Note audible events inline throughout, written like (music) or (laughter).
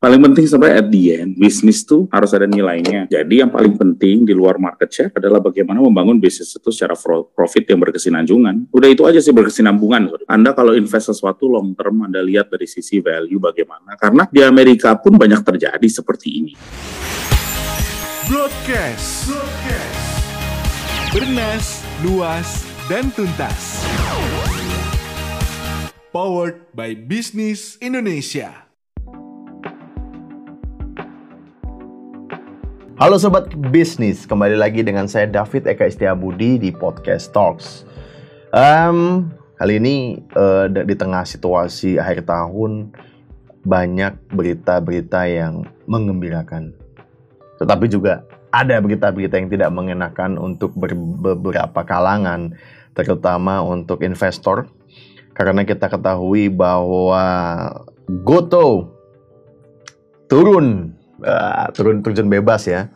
paling penting sebenarnya at the end bisnis tuh harus ada nilainya. Jadi yang paling penting di luar market share adalah bagaimana membangun bisnis itu secara profit yang berkesinambungan. Udah itu aja sih berkesinambungan. Anda kalau invest sesuatu long term Anda lihat dari sisi value bagaimana. Karena di Amerika pun banyak terjadi seperti ini. Broadcast. Broadcast. Bernas, luas, dan tuntas. Powered by Business Indonesia. Halo Sobat Bisnis, kembali lagi dengan saya David Eka Istiabudi di Podcast Talks. Um, kali ini uh, di tengah situasi akhir tahun banyak berita-berita yang mengembirakan. Tetapi juga ada berita-berita yang tidak mengenakan untuk beberapa kalangan, terutama untuk investor. Karena kita ketahui bahwa Goto turun uh, turun terjun bebas ya.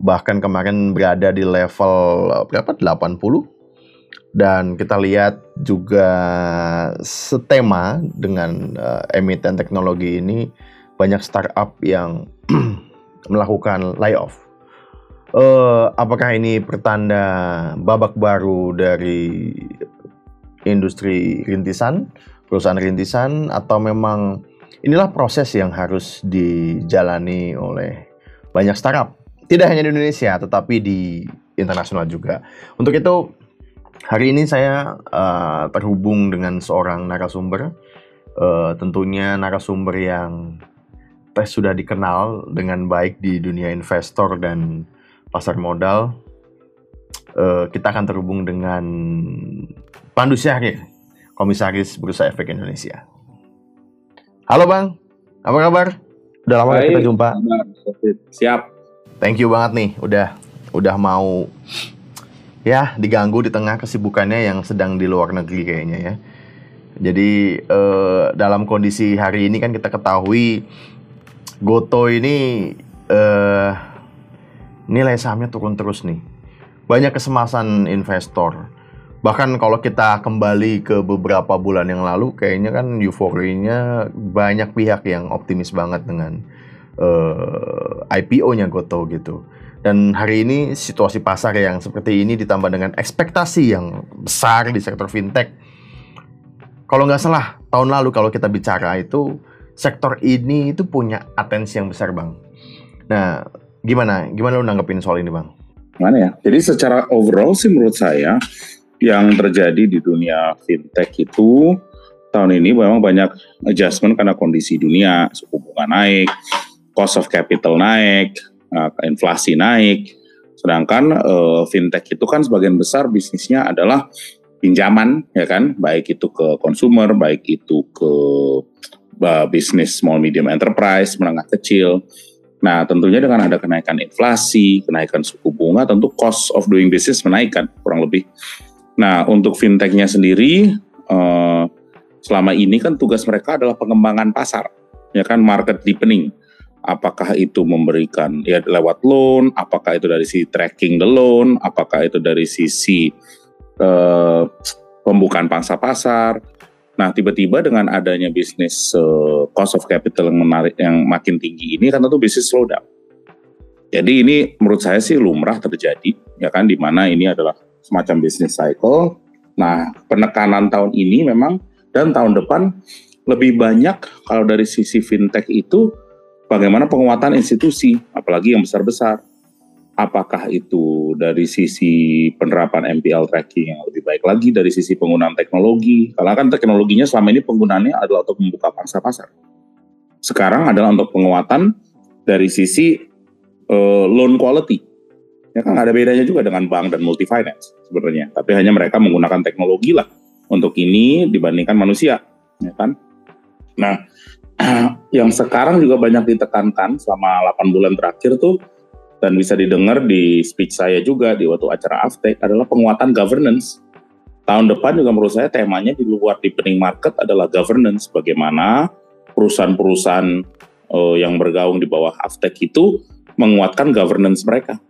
Bahkan kemarin berada di level uh, berapa? 80 dan kita lihat juga setema dengan uh, emiten teknologi ini banyak startup yang (clears throat) melakukan layoff. Uh, apakah ini pertanda babak baru dari industri rintisan, perusahaan rintisan, atau memang Inilah proses yang harus dijalani oleh banyak startup. Tidak hanya di Indonesia, tetapi di internasional juga. Untuk itu, hari ini saya uh, terhubung dengan seorang narasumber. Uh, tentunya narasumber yang tes sudah dikenal dengan baik di dunia investor dan pasar modal. Uh, kita akan terhubung dengan Pandu Syahrir, Komisaris Bursa Efek Indonesia. Halo Bang, apa kabar? Udah lama Baik, kita jumpa. Siap. Thank you banget nih, udah udah mau ya diganggu di tengah kesibukannya yang sedang di luar negeri kayaknya ya. Jadi eh, dalam kondisi hari ini kan kita ketahui Goto ini eh, nilai sahamnya turun terus nih. Banyak kesemasan investor bahkan kalau kita kembali ke beberapa bulan yang lalu kayaknya kan euforinya banyak pihak yang optimis banget dengan uh, eh, IPO-nya Goto gitu. Dan hari ini situasi pasar yang seperti ini ditambah dengan ekspektasi yang besar di sektor fintech. Kalau nggak salah tahun lalu kalau kita bicara itu sektor ini itu punya atensi yang besar bang. Nah gimana gimana lu nanggepin soal ini bang? Mana ya? Jadi secara overall sih menurut saya yang terjadi di dunia fintech itu tahun ini memang banyak adjustment karena kondisi dunia, suku bunga naik, cost of capital naik, uh, inflasi naik. Sedangkan uh, fintech itu kan sebagian besar bisnisnya adalah pinjaman, ya kan, baik itu ke consumer, baik itu ke uh, bisnis small medium enterprise, menengah kecil. Nah, tentunya dengan ada kenaikan inflasi, kenaikan suku bunga, tentu cost of doing business menaikkan kurang lebih. Nah, untuk fintechnya sendiri, uh, selama ini kan tugas mereka adalah pengembangan pasar, ya kan market deepening. Apakah itu memberikan ya lewat loan, apakah itu dari sisi tracking the loan, apakah itu dari sisi uh, pembukaan pangsa pasar. Nah, tiba-tiba dengan adanya bisnis uh, cost of capital yang menarik yang makin tinggi ini kan tentu bisnis slowdown. Jadi ini menurut saya sih lumrah terjadi, ya kan, di mana ini adalah semacam bisnis cycle. Nah, penekanan tahun ini memang dan tahun depan lebih banyak kalau dari sisi fintech itu bagaimana penguatan institusi, apalagi yang besar-besar. Apakah itu dari sisi penerapan MPL tracking yang lebih baik lagi, dari sisi penggunaan teknologi. Karena kan teknologinya selama ini penggunaannya adalah untuk membuka pangsa pasar. Sekarang adalah untuk penguatan dari sisi uh, loan quality ya kan ada bedanya juga dengan bank dan multi finance sebenarnya. Tapi hanya mereka menggunakan teknologi lah untuk ini dibandingkan manusia ya kan? Nah (clears throat) yang sekarang juga banyak ditekankan selama 8 bulan terakhir tuh dan bisa didengar di speech saya juga di waktu acara Aftek adalah penguatan governance. Tahun depan juga menurut saya temanya di luar deepening market adalah governance. Bagaimana perusahaan-perusahaan uh, yang bergaung di bawah Aftek itu menguatkan governance mereka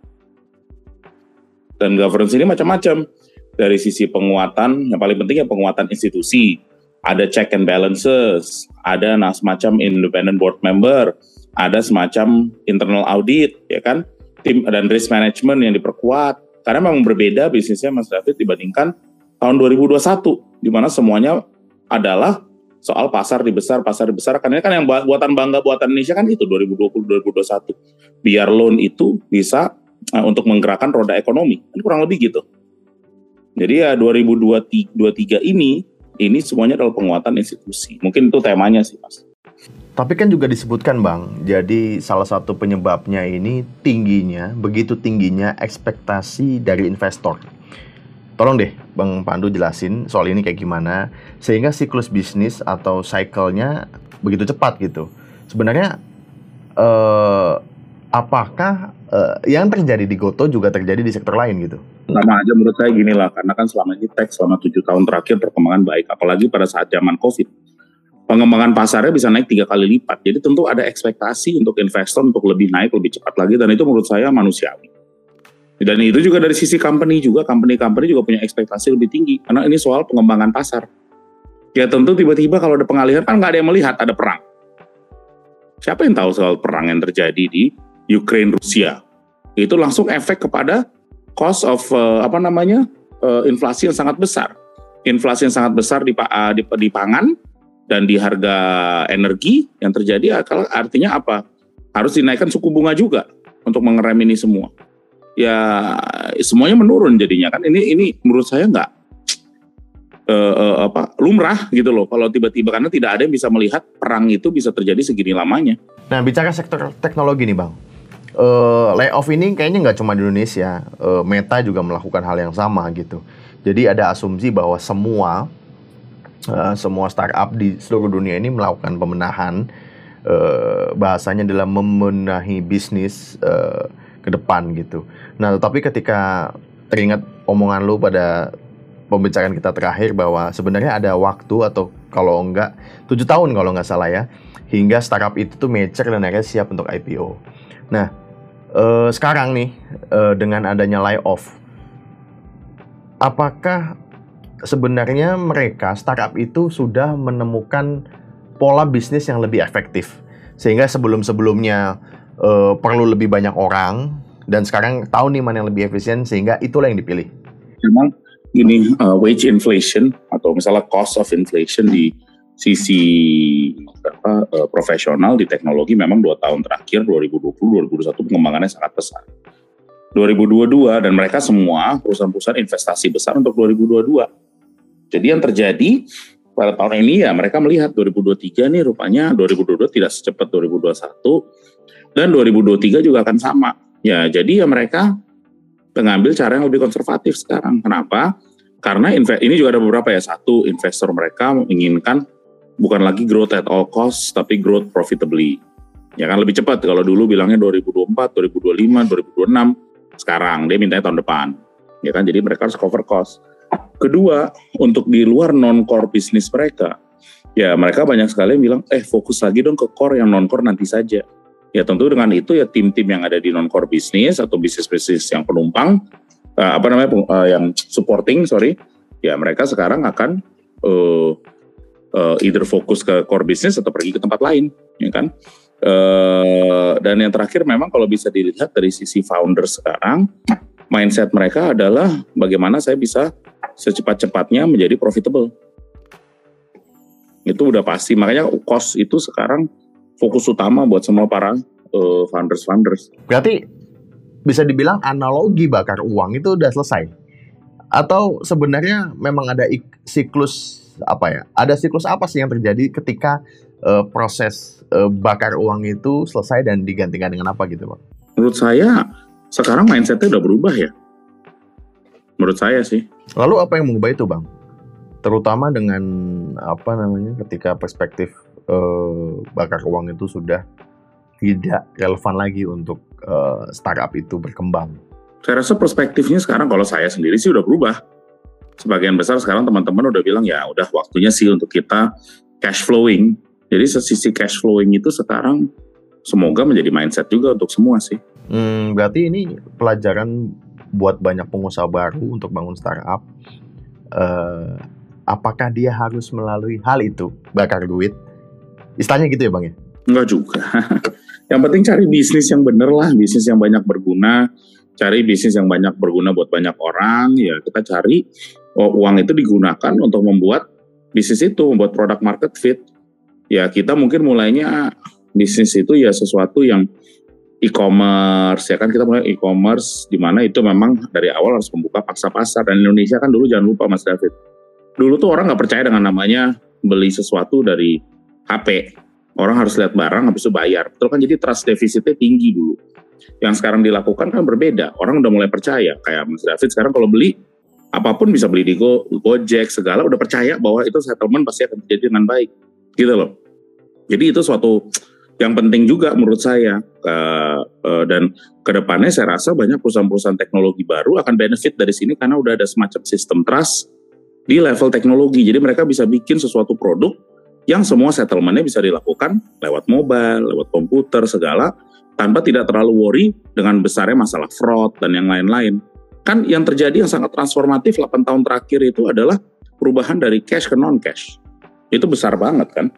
dan governance ini macam-macam dari sisi penguatan yang paling penting ya penguatan institusi ada check and balances, ada nah semacam independent board member, ada semacam internal audit, ya kan, tim dan risk management yang diperkuat. Karena memang berbeda bisnisnya Mas David dibandingkan tahun 2021, di mana semuanya adalah soal pasar di besar, pasar di besar. Karena kan yang buatan bangga buatan Indonesia kan itu 2020-2021. Biar loan itu bisa uh, untuk menggerakkan roda ekonomi. Ini kurang lebih gitu. Jadi ya 2023 ini ini semuanya adalah penguatan institusi. Mungkin itu temanya sih, Mas. Tapi kan juga disebutkan, Bang. Jadi salah satu penyebabnya ini tingginya, begitu tingginya ekspektasi dari investor. Tolong deh, Bang Pandu jelasin soal ini kayak gimana sehingga siklus bisnis atau cycle-nya begitu cepat gitu. Sebenarnya eh, apakah uh, yang terjadi di Goto juga terjadi di sektor lain gitu? Sama aja menurut saya gini lah, karena kan selama ini tech selama tujuh tahun terakhir perkembangan baik, apalagi pada saat zaman COVID. Pengembangan pasarnya bisa naik tiga kali lipat, jadi tentu ada ekspektasi untuk investor untuk lebih naik, lebih cepat lagi, dan itu menurut saya manusiawi. Dan itu juga dari sisi company juga, company-company juga punya ekspektasi lebih tinggi, karena ini soal pengembangan pasar. Ya tentu tiba-tiba kalau ada pengalihan, kan nggak ada yang melihat ada perang. Siapa yang tahu soal perang yang terjadi di Ukraine Rusia. Itu langsung efek kepada cost of uh, apa namanya uh, inflasi yang sangat besar. Inflasi yang sangat besar di, uh, di, di pangan dan di harga energi yang terjadi artinya apa? Harus dinaikkan suku bunga juga untuk mengerem ini semua. Ya semuanya menurun jadinya kan. Ini ini menurut saya nggak uh, uh, apa lumrah gitu loh. Kalau tiba-tiba karena tidak ada yang bisa melihat perang itu bisa terjadi segini lamanya. Nah bicara sektor teknologi nih bang, uh, layoff ini kayaknya nggak cuma di Indonesia, uh, Meta juga melakukan hal yang sama gitu. Jadi ada asumsi bahwa semua uh, semua startup di seluruh dunia ini melakukan pemenahan, uh, bahasanya dalam membenahi bisnis uh, ke depan gitu. Nah, tetapi ketika teringat omongan lu pada pembicaraan kita terakhir bahwa sebenarnya ada waktu atau kalau enggak tujuh tahun kalau nggak salah ya hingga startup itu tuh mature dan akhirnya siap untuk IPO. Nah, uh, sekarang nih uh, dengan adanya layoff, apakah sebenarnya mereka startup itu sudah menemukan pola bisnis yang lebih efektif sehingga sebelum-sebelumnya uh, perlu lebih banyak orang dan sekarang tahu nih mana yang lebih efisien sehingga itulah yang dipilih. Memang ini uh, wage inflation atau misalnya cost of inflation di sisi apa, uh, profesional di teknologi memang dua tahun terakhir 2020-2021 pengembangannya sangat besar. 2022 dan mereka semua perusahaan-perusahaan investasi besar untuk 2022. Jadi yang terjadi pada tahun ini ya mereka melihat 2023 nih rupanya 2022 tidak secepat 2021 dan 2023 juga akan sama. Ya jadi ya mereka mengambil cara yang lebih konservatif sekarang. Kenapa? Karena ini juga ada beberapa ya. Satu, investor mereka menginginkan bukan lagi growth at all cost, tapi growth profitably. Ya kan lebih cepat kalau dulu bilangnya 2024, 2025, 2026, sekarang dia mintanya tahun depan. Ya kan jadi mereka harus cover cost. Kedua, untuk di luar non-core bisnis mereka, ya mereka banyak sekali yang bilang, eh fokus lagi dong ke core yang non-core nanti saja. Ya tentu dengan itu ya tim-tim yang ada di non-core bisnis atau bisnis-bisnis yang penumpang, uh, apa namanya, uh, yang supporting, sorry, ya mereka sekarang akan uh, uh, either fokus ke core business atau pergi ke tempat lain, ya kan? Uh, dan yang terakhir memang kalau bisa dilihat dari sisi founder sekarang, mindset mereka adalah bagaimana saya bisa secepat-cepatnya menjadi profitable. Itu udah pasti, makanya cost itu sekarang fokus utama buat semua para uh, founders-founders. Berarti bisa dibilang analogi bakar uang itu udah selesai? Atau sebenarnya memang ada siklus apa ya? Ada siklus apa sih yang terjadi ketika uh, proses uh, bakar uang itu selesai dan digantikan dengan apa gitu, Pak? Menurut saya sekarang mindsetnya udah berubah ya. Menurut saya sih. Lalu apa yang mengubah itu, Bang? Terutama dengan apa namanya ketika perspektif uh, bakar uang itu sudah tidak relevan lagi untuk uh, startup itu berkembang. Saya rasa perspektifnya sekarang kalau saya sendiri sih udah berubah sebagian besar sekarang teman-teman udah bilang ya udah waktunya sih untuk kita cash flowing. Jadi sisi cash flowing itu sekarang semoga menjadi mindset juga untuk semua sih. Hmm, berarti ini pelajaran buat banyak pengusaha baru untuk bangun startup. Uh, apakah dia harus melalui hal itu bakar duit? Istilahnya gitu ya bang ya? Enggak juga. (laughs) yang penting cari bisnis yang bener lah, bisnis yang banyak berguna, cari bisnis yang banyak berguna buat banyak orang, ya kita cari oh, uang itu digunakan untuk membuat bisnis itu, membuat produk market fit. Ya kita mungkin mulainya bisnis itu ya sesuatu yang e-commerce ya kan? Kita mulai e-commerce di mana itu memang dari awal harus membuka paksa pasar. Dan Indonesia kan dulu jangan lupa Mas David dulu tuh orang nggak percaya dengan namanya beli sesuatu dari HP orang harus lihat barang habis itu bayar. Betul kan? Jadi trust defisitnya tinggi dulu yang sekarang dilakukan kan berbeda. Orang udah mulai percaya. Kayak Mas David sekarang kalau beli apa pun bisa beli di Go, Gojek segala udah percaya bahwa itu settlement pasti akan terjadi dengan baik. Gitu loh. Jadi itu suatu yang penting juga menurut saya. Uh, uh, dan ke depannya saya rasa banyak perusahaan-perusahaan teknologi baru akan benefit dari sini karena udah ada semacam sistem trust di level teknologi. Jadi mereka bisa bikin sesuatu produk yang semua settlementnya bisa dilakukan lewat mobile, lewat komputer segala tanpa tidak terlalu worry dengan besarnya masalah fraud dan yang lain-lain. Kan yang terjadi yang sangat transformatif 8 tahun terakhir itu adalah perubahan dari cash ke non cash. Itu besar banget kan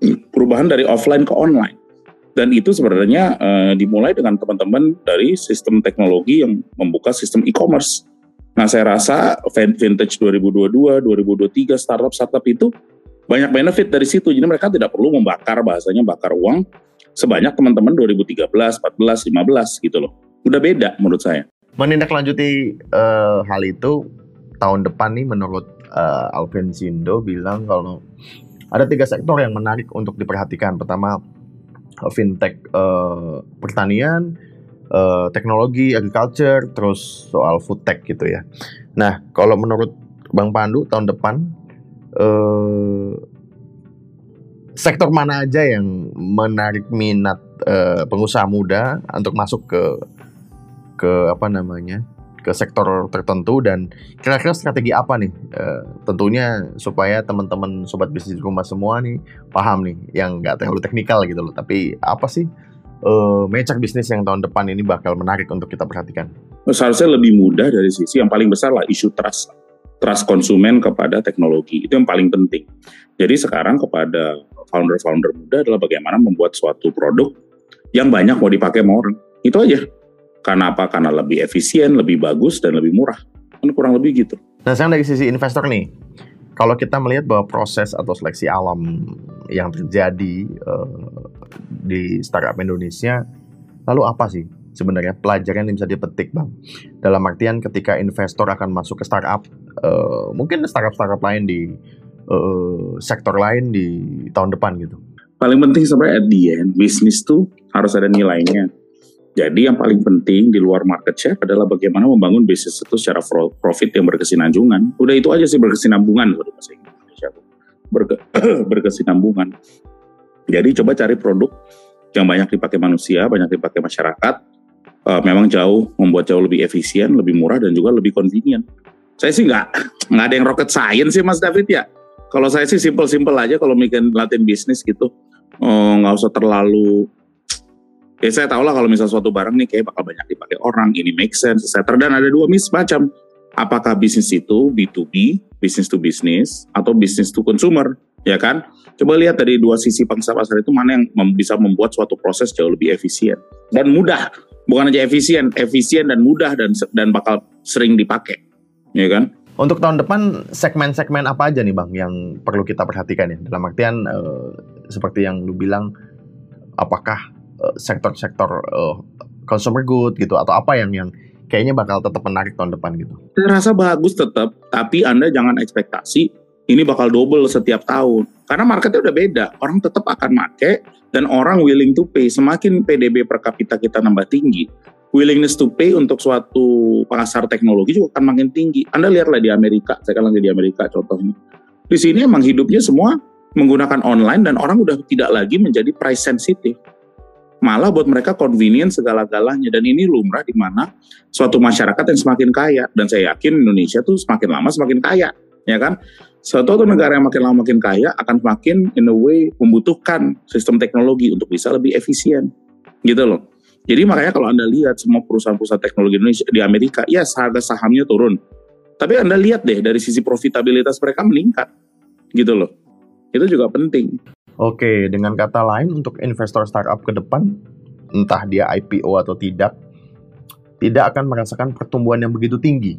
(clears throat) perubahan dari offline ke online. Dan itu sebenarnya uh, dimulai dengan teman-teman dari sistem teknologi yang membuka sistem e-commerce. Nah, saya rasa vintage 2022, 2023 startup-startup itu banyak benefit dari situ. Jadi mereka tidak perlu membakar bahasanya bakar uang sebanyak teman-teman 2013, 14, 15 gitu loh. Udah beda menurut saya. Menindaklanjuti uh, hal itu tahun depan nih menurut uh, Alvin Sindo bilang kalau ada tiga sektor yang menarik untuk diperhatikan. Pertama, fintech uh, pertanian, uh, teknologi, agriculture, terus soal food tech gitu ya. Nah, kalau menurut Bang Pandu tahun depan uh, sektor mana aja yang menarik minat uh, pengusaha muda untuk masuk ke ke apa namanya ke sektor tertentu? Dan kira-kira strategi apa nih? Uh, tentunya supaya teman-teman sobat bisnis rumah semua nih paham nih yang nggak terlalu teknikal gitu loh. Tapi apa sih uh, mencak bisnis yang tahun depan ini bakal menarik untuk kita perhatikan? Seharusnya lebih mudah dari sisi yang paling besar lah isu trust trust konsumen kepada teknologi itu yang paling penting jadi sekarang kepada founder-founder muda adalah bagaimana membuat suatu produk yang banyak mau dipakai sama orang itu aja karena apa? Karena lebih efisien, lebih bagus, dan lebih murah. Kan kurang lebih gitu. Nah, sekarang dari sisi investor nih, kalau kita melihat bahwa proses atau seleksi alam yang terjadi uh, di startup Indonesia, lalu apa sih sebenarnya pelajaran yang bisa dipetik, Bang? Dalam artian ketika investor akan masuk ke startup, uh, mungkin startup-startup lain di uh, sektor lain di tahun depan gitu. Paling penting sebenarnya at the end, bisnis tuh harus ada nilainya jadi yang paling penting di luar market share adalah bagaimana membangun bisnis itu secara profit yang berkesinambungan. Udah itu aja sih berkesinambungan loh bahasa Indonesia. Berke, (clears throat) berkesinambungan. Jadi coba cari produk yang banyak dipakai manusia, banyak dipakai masyarakat. Uh, memang jauh membuat jauh lebih efisien, lebih murah dan juga lebih convenient. Saya sih nggak nggak ada yang rocket science sih Mas David ya. Kalau saya sih simple-simple aja kalau bikin latihan bisnis gitu. Oh, nggak usah terlalu ya saya tahu lah kalau misal suatu barang nih kayak bakal banyak dipakai orang, ini make sense, etc. Dan ada dua mis macam. Apakah bisnis itu B2B, business to business, atau business to consumer, ya kan? Coba lihat dari dua sisi pangsa pasar itu mana yang bisa membuat suatu proses jauh lebih efisien dan mudah. Bukan aja efisien, efisien dan mudah dan dan bakal sering dipakai, ya kan? Untuk tahun depan segmen-segmen apa aja nih bang yang perlu kita perhatikan ya? Dalam artian uh, seperti yang lu bilang, apakah Eh, sektor-sektor uh, consumer good gitu atau apa yang yang kayaknya bakal tetap menarik tahun depan gitu. Saya rasa bagus tetap, tapi Anda jangan ekspektasi ini bakal double setiap tahun. Karena marketnya udah beda, orang tetap akan make dan orang willing to pay. Semakin PDB per kapita kita nambah tinggi, willingness to pay untuk suatu pasar teknologi juga akan makin tinggi. Anda lihatlah di Amerika, saya kan lagi di Amerika contohnya. Di sini emang hidupnya semua menggunakan online dan orang udah tidak lagi menjadi price sensitive malah buat mereka convenient segala-galanya dan ini lumrah di mana suatu masyarakat yang semakin kaya dan saya yakin Indonesia tuh semakin lama semakin kaya ya kan suatu negara yang makin lama makin kaya akan semakin in a way membutuhkan sistem teknologi untuk bisa lebih efisien gitu loh jadi makanya kalau anda lihat semua perusahaan-perusahaan teknologi Indonesia di Amerika ya harga sahamnya turun Tapi Anda lihat deh dari sisi profitabilitas mereka meningkat. Gitu loh. Itu juga penting. Oke, dengan kata lain untuk investor startup ke depan, entah dia IPO atau tidak, tidak akan merasakan pertumbuhan yang begitu tinggi.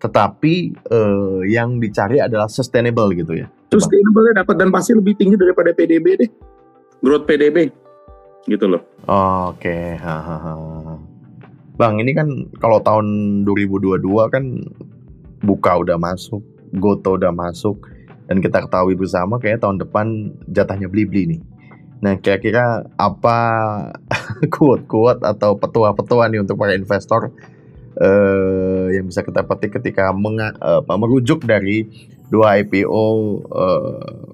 Tetapi eh, yang dicari adalah sustainable gitu ya. Sustainable dapat dan pasti lebih tinggi daripada PDB deh. Growth PDB. Gitu loh. Oke, hahaha. Bang, ini kan kalau tahun 2022 kan buka udah masuk, Goto udah masuk, dan kita ketahui bersama kayak tahun depan jatahnya Blibli nih. Nah, kira-kira apa (laughs) quote-quote atau petua-petua nih untuk para investor eh, yang bisa kita petik ketika menga- eh, merujuk dari dua IPO eh,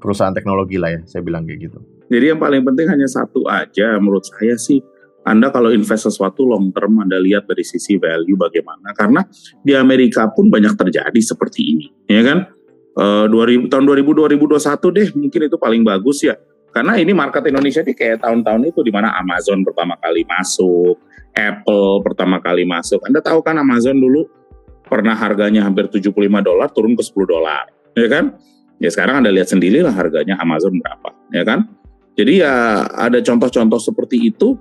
perusahaan teknologi lah ya, saya bilang kayak gitu. Jadi yang paling penting hanya satu aja menurut saya sih. Anda kalau invest sesuatu long term Anda lihat dari sisi value bagaimana. Karena di Amerika pun banyak terjadi seperti ini. Ya kan? Eh, 2000, tahun 2000 2021 deh mungkin itu paling bagus ya. Karena ini market Indonesia ini kayak tahun-tahun itu di mana Amazon pertama kali masuk, Apple pertama kali masuk. Anda tahu kan Amazon dulu pernah harganya hampir 75 dolar turun ke 10 dolar, ya kan? Ya sekarang Anda lihat sendirilah harganya Amazon berapa, ya kan? Jadi ya ada contoh-contoh seperti itu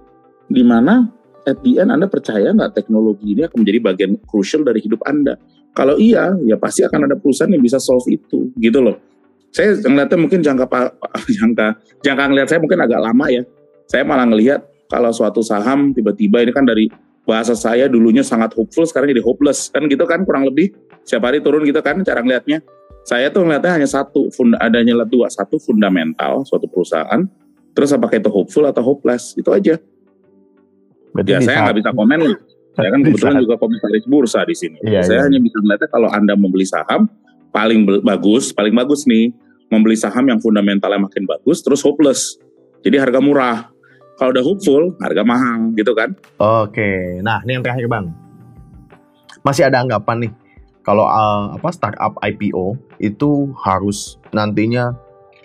di mana at the end Anda percaya nggak teknologi ini akan menjadi bagian crucial dari hidup Anda? Kalau iya, ya pasti akan ada perusahaan yang bisa solve itu, gitu loh. Saya ngeliatnya mungkin jangka (laughs) jangka jangka ngeliat saya mungkin agak lama ya. Saya malah ngelihat kalau suatu saham tiba-tiba ini kan dari bahasa saya dulunya sangat hopeful sekarang jadi hopeless kan gitu kan kurang lebih setiap hari turun gitu kan cara ngelihatnya. Saya tuh ngeliatnya hanya satu, funda, adanya dua, satu fundamental suatu perusahaan, terus apakah itu hopeful atau hopeless itu aja. Berarti Ya saya nggak bisa komen. Saya kan kebetulan juga komisaris bursa di sini. Iya, saya iya. hanya bisa melihatnya kalau anda membeli saham paling bagus, paling bagus nih membeli saham yang fundamentalnya makin bagus, terus hopeless. Jadi harga murah. Kalau udah hopeful, harga mahal gitu kan. Oke, nah ini yang terakhir bang. Masih ada anggapan nih kalau uh, apa startup IPO itu harus nantinya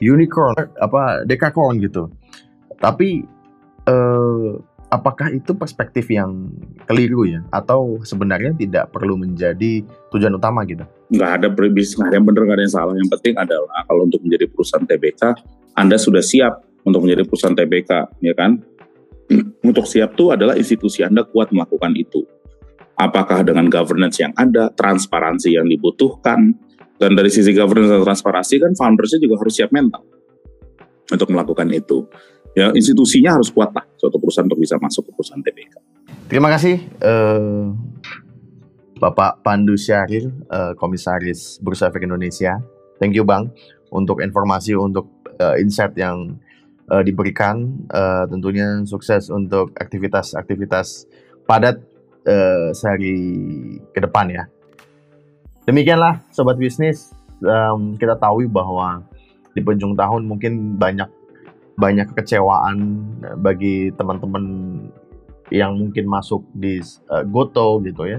unicorn apa decacorn gitu. Tapi eh, apakah itu perspektif yang keliru ya? Atau sebenarnya tidak perlu menjadi tujuan utama gitu? Nggak ada bisnis, nggak ada yang benar, nggak ada yang salah. Yang penting adalah kalau untuk menjadi perusahaan TBK, Anda sudah siap untuk menjadi perusahaan TBK, ya kan? (clears throat) Untuk siap tuh adalah institusi Anda kuat melakukan itu. Apakah dengan governance yang ada, transparansi yang dibutuhkan, dan dari sisi governance dan transparansi kan foundersnya juga harus siap mental untuk melakukan itu. Ya institusinya harus kuat lah suatu perusahaan untuk bisa masuk ke perusahaan TBK. Terima kasih eh, Bapak Pandu Syahrir, eh, Komisaris Bursa Efek Indonesia. Thank you Bang untuk informasi, untuk eh, insight yang eh, diberikan. Eh, tentunya sukses untuk aktivitas-aktivitas padat eh, sehari ke depan ya. Demikianlah Sobat Bisnis, Em, kita tahu bahwa di penjung tahun mungkin banyak banyak kekecewaan bagi teman-teman yang mungkin masuk di uh, Goto gitu ya.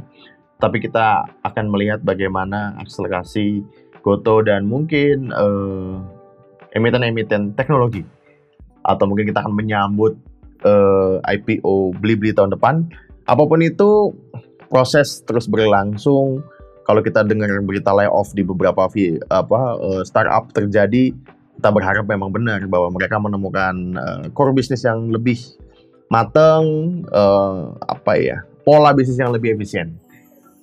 Tapi kita akan melihat bagaimana akselerasi Goto dan mungkin uh, emiten-emiten teknologi atau mungkin kita akan menyambut uh, IPO Blibli tahun depan. Apa pun itu proses terus berlangsung. Kalau kita dengar berita layoff di beberapa apa uh, startup terjadi, kita berharap memang benar bahwa mereka menemukan uh, core bisnis yang lebih matang, eh, apa ya, pola bisnis yang lebih efisien.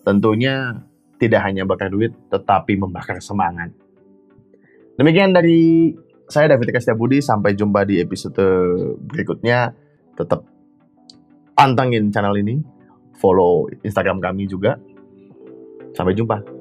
Tentunya tidak hanya bakar duit, tetapi membakar semangat. Demikian dari saya David Eka Setiabudi, sampai jumpa di episode berikutnya. Tetap pantengin channel ini, follow Instagram kami juga. Sampai jumpa.